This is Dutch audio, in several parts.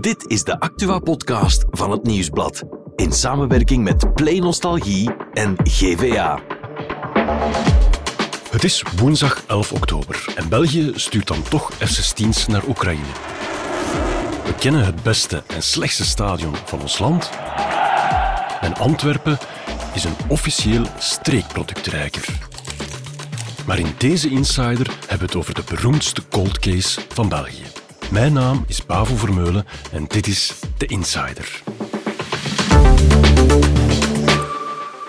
Dit is de Actua-podcast van het Nieuwsblad. In samenwerking met Play Nostalgie en GVA. Het is woensdag 11 oktober en België stuurt dan toch F-16's naar Oekraïne. We kennen het beste en slechtste stadion van ons land. En Antwerpen is een officieel streekproductrijker. Maar in deze Insider hebben we het over de beroemdste cold case van België. Mijn naam is Bavo Vermeulen en dit is de Insider.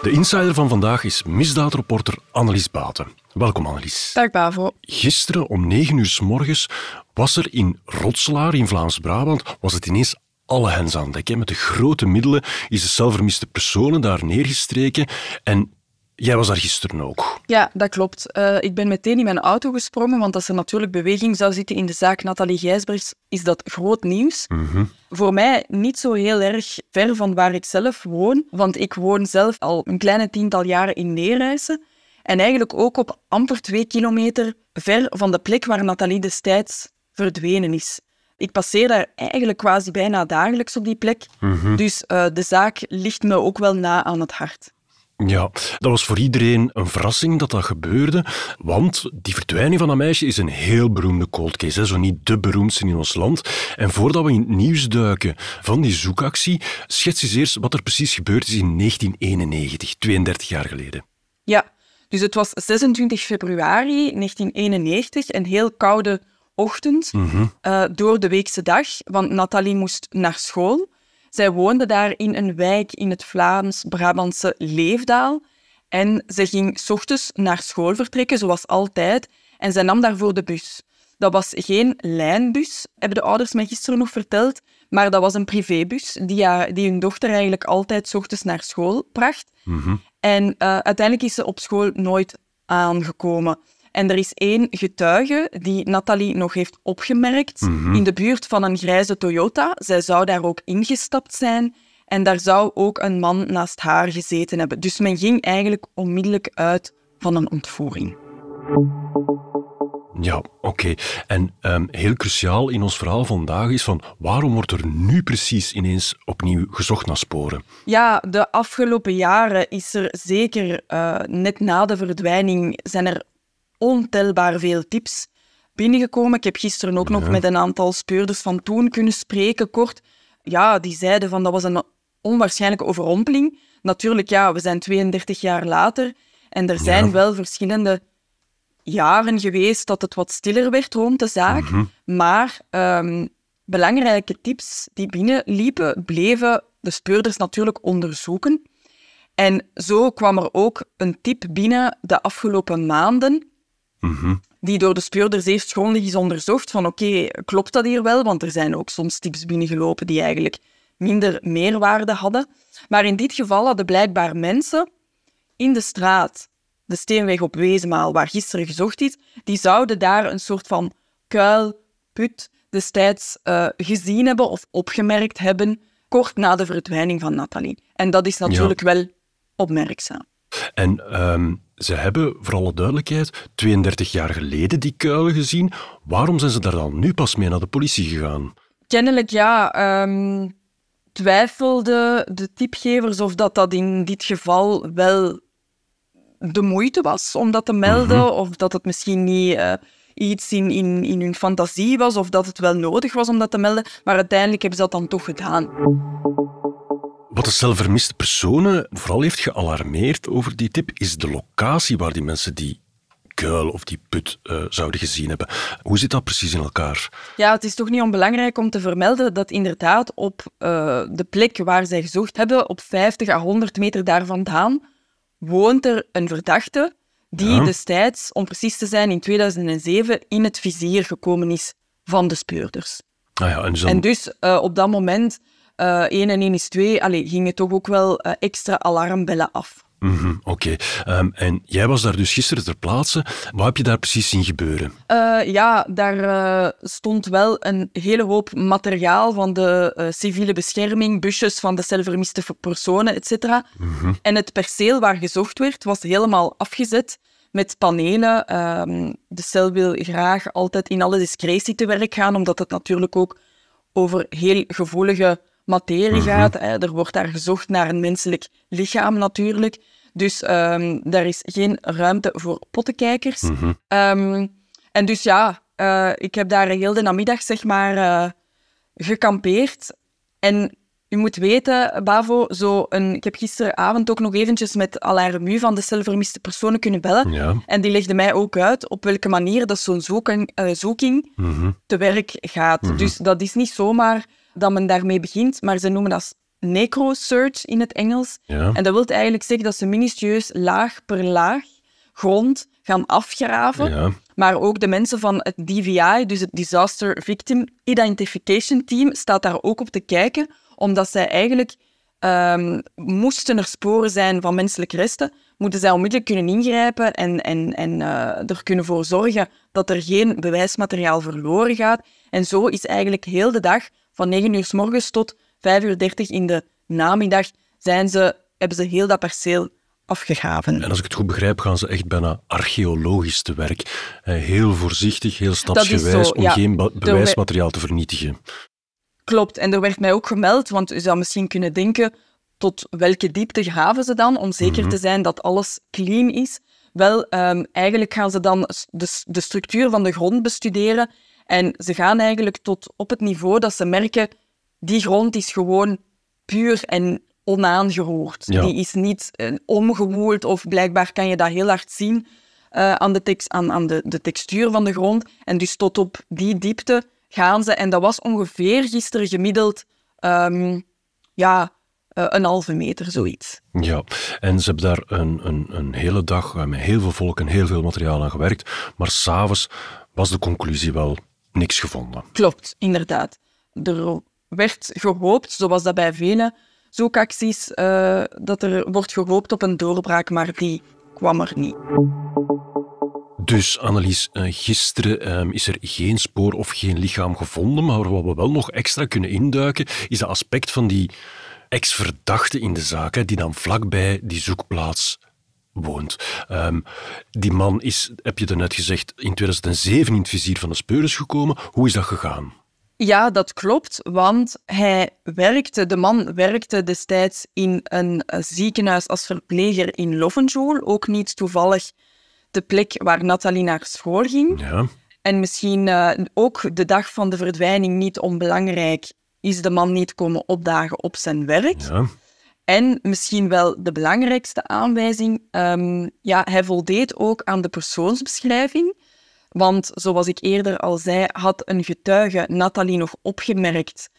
De Insider van vandaag is misdaadreporter Annelies Baten. Welkom Annelies. Dag Bavo. Gisteren om 9 uur s morgens was er in Rotselaar in Vlaams-Brabant was het ineens alle hens aan dek. Met de grote middelen is de zelfvermiste personen daar neergestreken en Jij was daar gisteren ook. Ja, dat klopt. Uh, ik ben meteen in mijn auto gesprongen, want als er natuurlijk beweging zou zitten in de zaak Nathalie Gijsbergs, is dat groot nieuws. Mhm. Voor mij niet zo heel erg ver van waar ik zelf woon, want ik woon zelf al een kleine tiental jaren in Neerijssen. En eigenlijk ook op amper twee kilometer ver van de plek waar Nathalie destijds verdwenen is. Ik passeer daar eigenlijk quasi bijna dagelijks op die plek. Mhm. Dus uh, de zaak ligt me ook wel na aan het hart. Ja, dat was voor iedereen een verrassing dat dat gebeurde, want die verdwijning van dat meisje is een heel beroemde cold case, hè, zo niet de beroemdste in ons land. En voordat we in het nieuws duiken van die zoekactie, schets eens eerst wat er precies gebeurd is in 1991, 32 jaar geleden. Ja, dus het was 26 februari 1991, een heel koude ochtend, Mhm. uh, door de weekse dag, want Nathalie moest naar school. Zij woonde daar in een wijk in het Vlaams-Brabantse Leefdaal. En ze ging s ochtends naar school vertrekken, zoals altijd. En zij nam daarvoor de bus. Dat was geen lijnbus, hebben de ouders mij gisteren nog verteld. Maar dat was een privébus die, haar, die hun dochter eigenlijk altijd s ochtends naar school bracht. Mhm. En uh, uiteindelijk is ze op school nooit aangekomen. En er is één getuige die Nathalie nog heeft opgemerkt Mhm. in de buurt van een grijze Toyota. Zij zou daar ook ingestapt zijn. En daar zou ook een man naast haar gezeten hebben. Dus men ging eigenlijk onmiddellijk uit van een ontvoering. Ja, oké. En ehm, heel cruciaal in ons verhaal vandaag is van waarom wordt er nu precies ineens opnieuw gezocht naar sporen? Ja, de afgelopen jaren is er zeker, uh, net na de verdwijning, zijn er ontelbaar veel tips binnengekomen. Ik heb gisteren ook nog met een aantal speurders van toen kunnen spreken, kort. Ja, die zeiden van dat was een onwaarschijnlijke overrompeling. Natuurlijk, ja, we zijn 32 jaar later en er zijn Ja. wel verschillende jaren geweest dat het wat stiller werd rond de zaak. Mhm. Maar ehm, belangrijke tips die binnenliepen, bleven de speurders natuurlijk onderzoeken. En zo kwam er ook een tip binnen de afgelopen maanden, Mhm. die door de speurders eerst grondig is onderzocht van oké, klopt dat hier wel? Want er zijn ook soms tips binnengelopen die eigenlijk minder meerwaarde hadden. Maar in dit geval hadden blijkbaar mensen in de straat, de Steenweg op Wezenmaal, waar gisteren gezocht is, die zouden daar een soort van kuil, put destijds eh, gezien hebben of opgemerkt hebben, kort na de verdwijning van Nathalie. En dat is natuurlijk wel opmerkzaam. En ehm, ze hebben, voor alle duidelijkheid, 32 jaar geleden die kuilen gezien. Waarom zijn ze daar dan nu pas mee naar de politie gegaan? Kennelijk, ja, ehm, twijfelden de tipgevers of dat dat in dit geval wel de moeite was om dat te melden, Mhm. of dat het misschien niet eh, iets in, in, in hun fantasie was, of dat het wel nodig was om dat te melden. Maar uiteindelijk hebben ze dat dan toch gedaan. Wat de zelfvermiste personen vooral heeft gealarmeerd over die tip, is de locatie waar die mensen die kuil of die put eh, zouden gezien hebben. Hoe zit dat precies in elkaar? Ja, het is toch niet onbelangrijk om te vermelden dat inderdaad op eh, de plek waar zij gezocht hebben, op 50 à 100 meter daar vandaan, woont er een verdachte die Ja. destijds, om precies te zijn, in 2007 in het vizier gekomen is van de speurders. Ah ja, en dus En dus eh, op dat moment, eh 1 en 1 is 2, allee, gingen toch ook wel eh, extra alarmbellen af. Mhm, Oké. Ehm, en jij was daar dus gisteren ter plaatse. Wat heb je daar precies zien gebeuren? Eh, ja, daar eh, stond wel een hele hoop materiaal van de eh, civiele bescherming, busjes van de zelfvermiste personen, etc. En het perceel waar gezocht werd, was helemaal afgezet met panelen. Ehm, de cel wil graag altijd in alle discretie te werk gaan, omdat het natuurlijk ook over heel gevoelige materie gaat. Hè. Er wordt daar gezocht naar een menselijk lichaam natuurlijk. Dus um, daar is geen ruimte voor pottenkijkers. Ehm, en dus ja, uh, ik heb daar heel de namiddag zeg maar uh, gekampeerd. En u moet weten, Bavo, zo een, ik heb gisteravond ook nog eventjes met Alain Remu van de celvermiste personen kunnen bellen. Ja. En die legde mij ook uit op welke manier dat zo'n zoeking, uh, zoeking Mhm. te werk gaat. Dus dat is niet zomaar dat men daarmee begint, maar ze noemen dat necrosearch in het Engels. Ja. En dat wil eigenlijk zeggen dat ze minutieus laag per laag grond gaan afgraven. Ja. Maar ook de mensen van het DVI, dus het Disaster Victim Identification Team, staat daar ook op te kijken, omdat zij eigenlijk ehm, moesten er sporen zijn van menselijke resten, moeten zij onmiddellijk kunnen ingrijpen en, en, en eh, er kunnen voor zorgen dat er geen bewijsmateriaal verloren gaat. En zo is eigenlijk heel de dag, van 9 uur s morgens tot 5 uur 30 in de namiddag, zijn ze, hebben ze heel dat perceel afgegraven. En als ik het goed begrijp, gaan ze echt bijna archeologisch te werk. Eh, Heel voorzichtig, heel stapsgewijs, zo, om ja. geen be- bewijsmateriaal te vernietigen. Klopt, en er werd mij ook gemeld, want u zou misschien kunnen denken, tot welke diepte graven ze dan, om zeker te zijn dat alles clean is. Wel, ehm, eigenlijk gaan ze dan de, de structuur van de grond bestuderen en ze gaan eigenlijk tot op het niveau dat ze merken, die grond is gewoon puur en onaangeroerd. Ja. Die is niet eh, omgewoeld of blijkbaar kan je dat heel hard zien eh, aan, de, tex- aan, aan de, de textuur van de grond. En dus tot op die diepte gaan ze. En dat was ongeveer gisteren gemiddeld ehm, ja, eh, een halve meter, zoiets. Ja, en ze hebben daar een, een, een hele dag met heel veel volk en heel veel materiaal aan gewerkt. Maar s'avonds was de conclusie wel niks gevonden. Klopt, inderdaad. Er werd gehoopt, zoals dat bij vele zoekacties, eh, dat er wordt gehoopt op een doorbraak, maar die kwam er niet. Dus, Annelies, eh, gisteren ehm, is er geen spoor of geen lichaam gevonden. Maar wat we wel nog extra kunnen induiken, is dat aspect van die ex-verdachte in de zaak, die dan vlakbij die zoekplaats woont. Ehm, die man is, heb je daarnet gezegd, in 2007 in het vizier van de speurders gekomen. Hoe is dat gegaan? Ja, dat klopt, want hij werkte, de man werkte destijds in een eh, ziekenhuis als verpleger in Lovenjool, ook niet toevallig de plek waar Nathalie naar school ging. Ja, En misschien eh, ook de dag van de verdwijning niet onbelangrijk, is de man niet komen opdagen op zijn werk. ja, En misschien wel de belangrijkste aanwijzing, ehm, ja, hij voldeed ook aan de persoonsbeschrijving. Want zoals ik eerder al zei, had een getuige Nathalie nog opgemerkt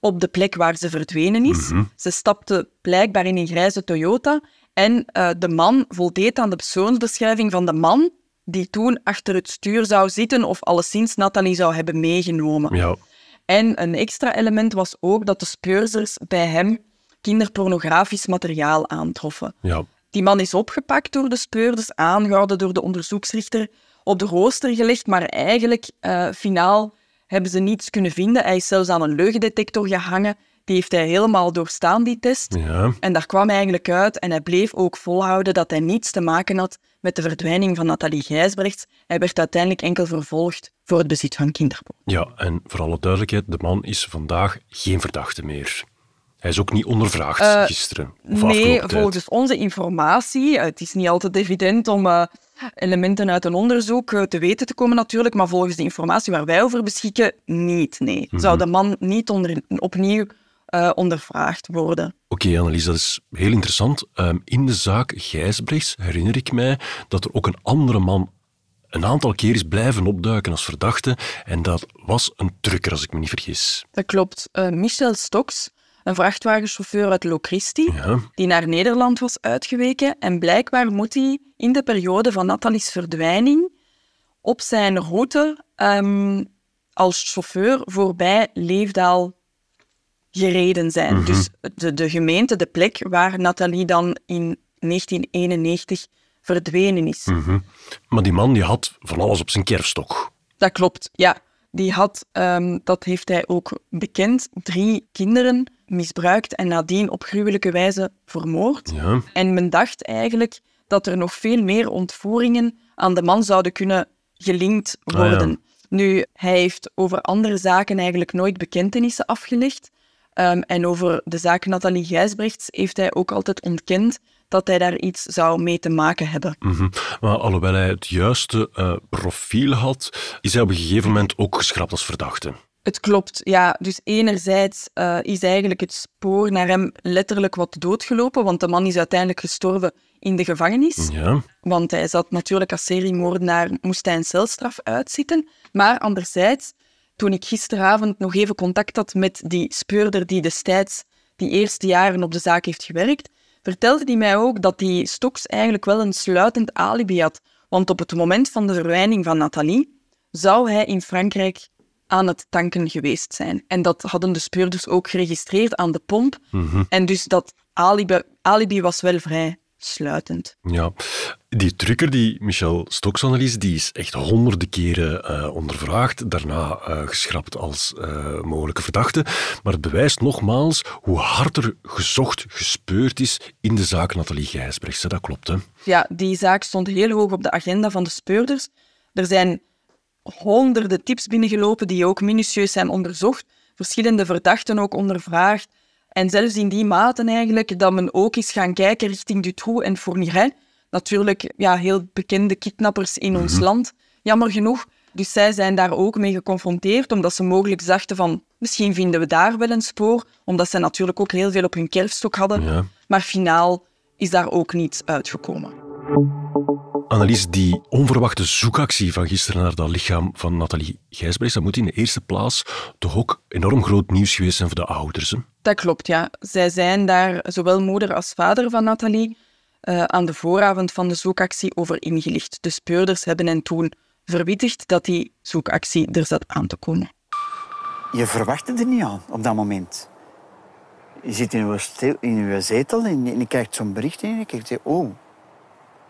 op de plek waar ze verdwenen is. Ze stapte blijkbaar in een grijze Toyota en eh, de man voldeed aan de persoonsbeschrijving van de man die toen achter het stuur zou zitten of alleszins Nathalie zou hebben meegenomen. ja. En een extra element was ook dat de speurzers bij hem kinderpornografisch materiaal aantroffen. ja. Die man is opgepakt door de speurders, aangehouden door de onderzoeksrichter, op de rooster gelegd, maar eigenlijk, eh, finaal, hebben ze niets kunnen vinden. Hij is zelfs aan een leugendetector gehangen. Die heeft hij helemaal doorstaan, die test. ja. En daar kwam eigenlijk uit en hij bleef ook volhouden dat hij niets te maken had met de verdwijning van Nathalie Gijsbrechts. Hij werd uiteindelijk enkel vervolgd voor het bezit van kinderporno. Ja, en voor alle duidelijkheid, de man is vandaag geen verdachte meer. Hij is ook niet ondervraagd Eh, gisteren of Nee, volgens onze informatie, het is niet altijd evident om eh, elementen uit een onderzoek eh, te weten te komen natuurlijk, maar volgens de informatie waar wij over beschikken, niet. Nee, Mhm. zou de man niet onder, opnieuw ondervraagd worden. Oké, Annelies, dat is heel interessant. Ehm, in de zaak Gijsbrechts herinner ik mij dat er ook een andere man een aantal keer is blijven opduiken als verdachte. En dat was een trucker, als ik me niet vergis. Dat klopt. Michel Stoks, een vrachtwagenchauffeur uit Locristi, Ja, die naar Nederland was uitgeweken. En blijkbaar moet hij in de periode van Nathalie's verdwijning op zijn route ehm, als chauffeur voorbij Leefdaal gereden zijn. Dus de, de gemeente, de plek waar Nathalie dan in 1991 verdwenen is. maar die man die had van alles op zijn kerfstok. Dat klopt, ja. Die had, ehm, dat heeft hij ook bekend, drie kinderen misbruikt en nadien op gruwelijke wijze vermoord. Ja, En men dacht eigenlijk dat er nog veel meer ontvoeringen aan de man zouden kunnen gelinkt Ah, ja. worden. Nu, hij heeft over andere zaken eigenlijk nooit bekentenissen afgelegd. Ehm, en over de zaak Nathalie Gijsbrechts heeft hij ook altijd ontkend dat hij daar iets zou mee te maken hebben. Mhm. Maar alhoewel hij het juiste uh, profiel had, is hij op een gegeven moment ook geschrapt als verdachte. Het klopt, ja. Dus enerzijds uh, is eigenlijk het spoor naar hem letterlijk wat doodgelopen, want de man is uiteindelijk gestorven in de gevangenis. Ja. Want hij zat natuurlijk als seriemoordenaar, moest hij een celstraf uitzitten. Maar anderzijds, toen ik gisteravond nog even contact had met die speurder die destijds die eerste jaren op de zaak heeft gewerkt, vertelde hij mij ook dat die Stoks eigenlijk wel een sluitend alibi had. Want op het moment van de verwijning van Nathalie zou hij in Frankrijk aan het tanken geweest zijn. En dat hadden de speurders ook geregistreerd aan de pomp. Mhm. En dus dat alibi, alibi was wel vrij sluitend. Ja, die trucker, die Michel Stoks analyse, die is echt honderden keren uh, ondervraagd, daarna uh, geschrapt als uh, mogelijke verdachte. Maar het bewijst nogmaals hoe hard er gezocht, gespeurd is in de zaak Nathalie Gijsbrechts. Dat klopt, hè? Ja, die zaak stond heel hoog op de agenda van de speurders. Er zijn honderden tips binnengelopen die ook minutieus zijn onderzocht, verschillende verdachten ook ondervraagd. En zelfs in die mate eigenlijk dat men ook is gaan kijken richting Dutroux en Fourniret. Natuurlijk ja, heel bekende kidnappers in ons Mhm. land, jammer genoeg. Dus zij zijn daar ook mee geconfronteerd, omdat ze mogelijk dachten van misschien vinden we daar wel een spoor, omdat ze natuurlijk ook heel veel op hun kerfstok hadden. Ja. Maar finaal is daar ook niets uitgekomen. Annelies, die onverwachte zoekactie van gisteren naar dat lichaam van Nathalie Gijsbrechts, dat moet in de eerste plaats toch ook enorm groot nieuws geweest zijn voor de ouders. Hè? Dat klopt, ja. Zij zijn daar, zowel moeder als vader van Nathalie, eh, aan de vooravond van de zoekactie over ingelicht. De speurders hebben hen toen verwittigd dat die zoekactie er zat aan te komen. Je verwacht het er niet aan op dat moment. Je zit in je, stel- in je zetel en je, en je kijkt zo'n bericht in en je kijkt, oh,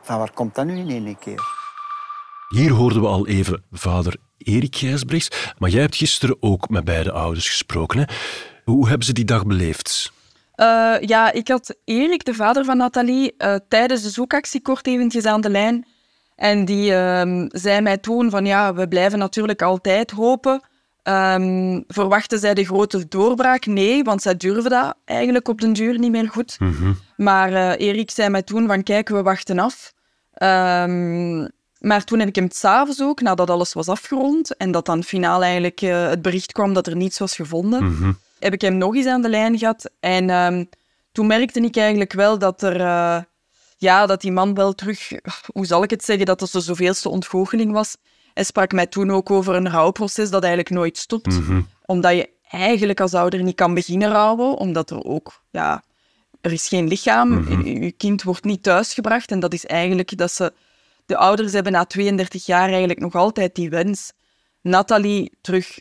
van waar komt dat nu in één keer? Hier hoorden we al even vader Erik Gijsbrechts, maar jij hebt gisteren ook met beide ouders gesproken. Hè? Hoe hebben ze die dag beleefd? Eh, ja, ik had Erik, de vader van Nathalie, eh, tijdens de zoekactie kort eventjes aan de lijn. En die ehm, zei mij toen van ja, we blijven natuurlijk altijd hopen. Ehm, verwachten zij de grote doorbraak? Nee, want zij durven dat eigenlijk op den duur niet meer goed. Maar eh, Erik zei mij toen van kijk, we wachten af. Ehm, maar toen heb ik hem s'avonds ook, nadat alles was afgerond en dat dan finaal eigenlijk eh, het bericht kwam dat er niets was gevonden, heb ik hem nog eens aan de lijn gehad. En ehm, toen merkte ik eigenlijk wel dat er... eh, ja, dat die man wel terug... Hoe zal ik het zeggen? Dat het de zoveelste ontgoocheling was. Hij sprak mij toen ook over een rouwproces dat eigenlijk nooit stopt. Omdat je eigenlijk als ouder niet kan beginnen rouwen, omdat er ook... Ja, er is geen lichaam, je je kind wordt niet thuisgebracht. En dat is eigenlijk dat ze... De ouders hebben na 32 jaar eigenlijk nog altijd die wens. Nathalie terug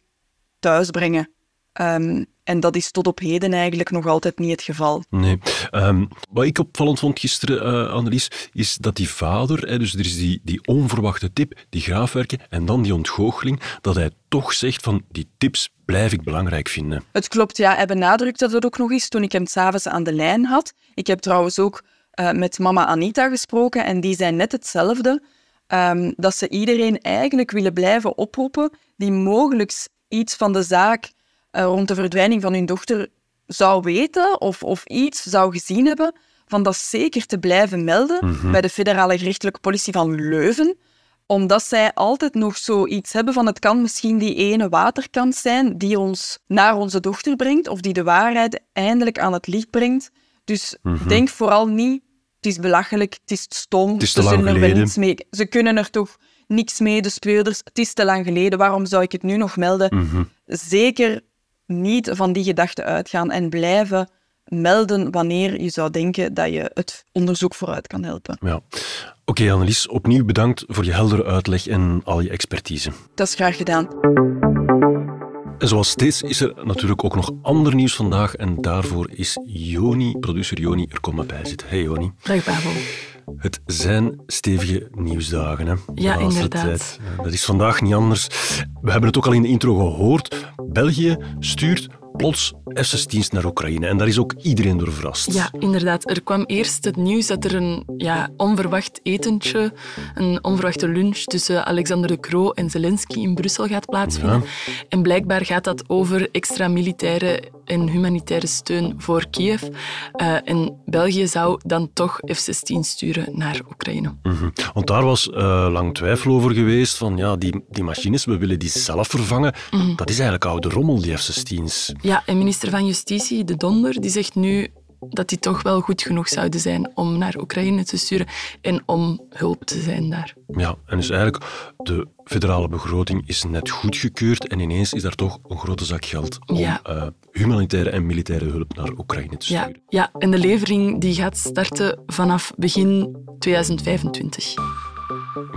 thuisbrengen. Ehm, en dat is tot op heden eigenlijk nog altijd niet het geval. Nee. Ehm, wat ik opvallend vond gisteren, eh Annelies, is dat die vader, hè, dus er is die, die onverwachte tip, die graafwerken en dan die ontgoocheling, dat hij toch zegt van die tips blijf ik belangrijk vinden. Het klopt, ja. Hij benadrukte dat ook nog eens toen ik hem s'avonds aan de lijn had. Ik heb trouwens ook eh, met mama Anita gesproken en die zei net hetzelfde. ehm, dat ze iedereen eigenlijk willen blijven oproepen die mogelijk iets van de zaak eh, rond de verdwijning van hun dochter zou weten of, of iets zou gezien hebben, van dat zeker te blijven melden bij de federale gerechtelijke politie van Leuven omdat zij altijd nog zoiets hebben van het kan misschien die ene waterkant zijn die ons naar onze dochter brengt of die de waarheid eindelijk aan het licht brengt. Dus denk vooral niet, het is belachelijk, het is stom, Het is te ze lang zullen er niets mee. Ze kunnen er toch niks mee, de speurders. Het is te lang geleden, waarom zou ik het nu nog melden? Mhm. Zeker niet van die gedachten uitgaan en blijven melden wanneer je zou denken dat je het onderzoek vooruit kan helpen. Ja. Oké, Annelies, opnieuw bedankt voor je heldere uitleg en al je expertise. Dat is graag gedaan. En zoals steeds is er natuurlijk ook nog ander nieuws vandaag en daarvoor is Joni, producer Joni, er komen bij zitten. Hey Joni. Dag Babel. Het zijn stevige nieuwsdagen. Hè, Ja, inderdaad. tijd. Ja, Dat is vandaag niet anders. We hebben het ook al in de intro gehoord. België stuurt plots F-16's naar Oekraïne. En daar is ook iedereen door verrast. Ja, inderdaad. Er kwam eerst het nieuws dat er een ja, onverwacht etentje, een onverwachte lunch tussen Alexander de Croo en Zelensky in Brussel gaat plaatsvinden. En blijkbaar gaat dat over extra militaire en humanitaire steun voor Kiev. Uh, en België zou dan toch F-16 sturen naar Oekraïne. Mm Want daar was uh, lang twijfel over geweest van ja, die, die machines, we willen die zelf vervangen. Mm Dat is eigenlijk oude rommel, die F-16's. Ja, en minister van Justitie, De Donder, die zegt nu dat die toch wel goed genoeg zouden zijn om naar Oekraïne te sturen en om hulp te zijn daar. Ja, en dus eigenlijk de federale begroting is net goedgekeurd en ineens is daar toch een grote zak geld om ja. uh, humanitaire en militaire hulp naar Oekraïne te sturen. Ja, ja, en de levering die gaat starten vanaf begin 2025.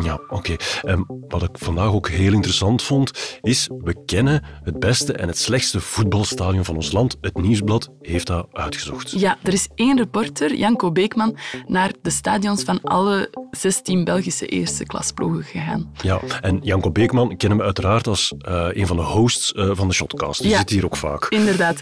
Ja, oké. Okay. wat ik vandaag ook heel interessant vond, is we kennen het beste en het slechtste voetbalstadion van ons land. Het Nieuwsblad heeft dat uitgezocht. Ja, er is één reporter, Janko Beekman, naar de stadions van alle 16 Belgische eerste klasploegen gegaan. Ja, en Janko Beekman kennen we uiteraard als uh, een van de hosts uh, van de Shotcast. Die ja, zit hier ook vaak. Inderdaad.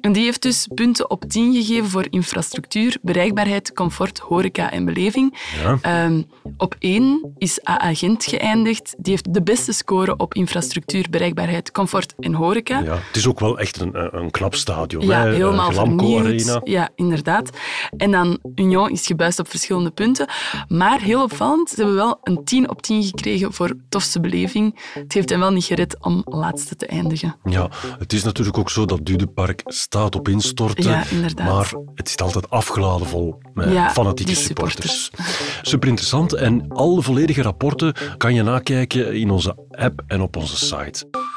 En die heeft dus punten op 10 gegeven voor infrastructuur, bereikbaarheid, comfort, horeca en beleving. Ja. Um, op 1 is AA Gent geëindigd. Die heeft de beste score op infrastructuur, bereikbaarheid, comfort en horeca. Ja, het is ook wel echt een, een knap stadion. Ja, hè? helemaal vernieuwd. Arena. Ja, inderdaad. En dan Union is gebuist op verschillende punten. Maar heel opvallend, ze hebben wel een 10 op 10 gekregen voor tofste beleving. Het heeft hen wel niet gered om laatste te eindigen. Ja, het is natuurlijk ook zo dat Dudepark staat op instorten. Ja, inderdaad. Maar het zit altijd afgeladen vol met ja, fanatieke supporters. supporters. Super interessant. En alle volledige rapporten kan je nakijken in onze app en op onze site.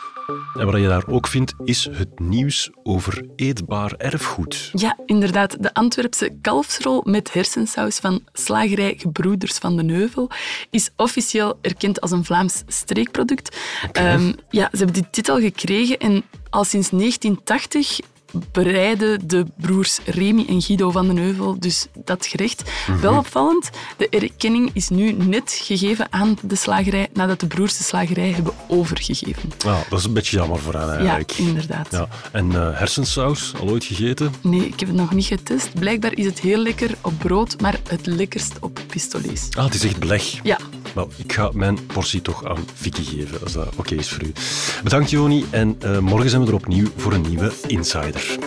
En wat je daar ook vindt, is het nieuws over eetbaar erfgoed. Ja, inderdaad. De Antwerpse kalfsrol met hersensaus van slagerij Gebroeders van de Neuvel is officieel erkend als een Vlaams streekproduct. Okay. Um, ja, ze hebben die titel gekregen en al sinds 1980 bereiden de broers Remy en Guido van den Heuvel dus dat gerecht. Mhm. Wel opvallend, de erkenning is nu net gegeven aan de slagerij nadat de broers de slagerij hebben overgegeven. Ja, dat is een beetje jammer voor hen eigenlijk. Ja, inderdaad. Ja. En uh, hersensaus, al ooit gegeten? Nee, ik heb het nog niet getest. Blijkbaar is het heel lekker op brood, maar het lekkerst op pistolets. Ah, het is echt beleg. Ja. Wel, ik ga mijn portie toch aan Vicky geven, als dat oké is voor u. Bedankt, Joni. En uh, morgen zijn we er opnieuw voor een nieuwe Insider.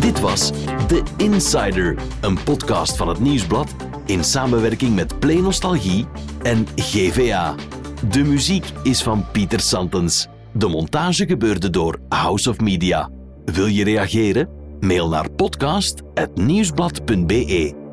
Dit was The Insider, een podcast van het Nieuwsblad in samenwerking met Play Nostalgie en GVA. De muziek is van Pieter Santens. De montage gebeurde door House of Media. Wil je reageren? Mail naar podcast.nieuwsblad.be.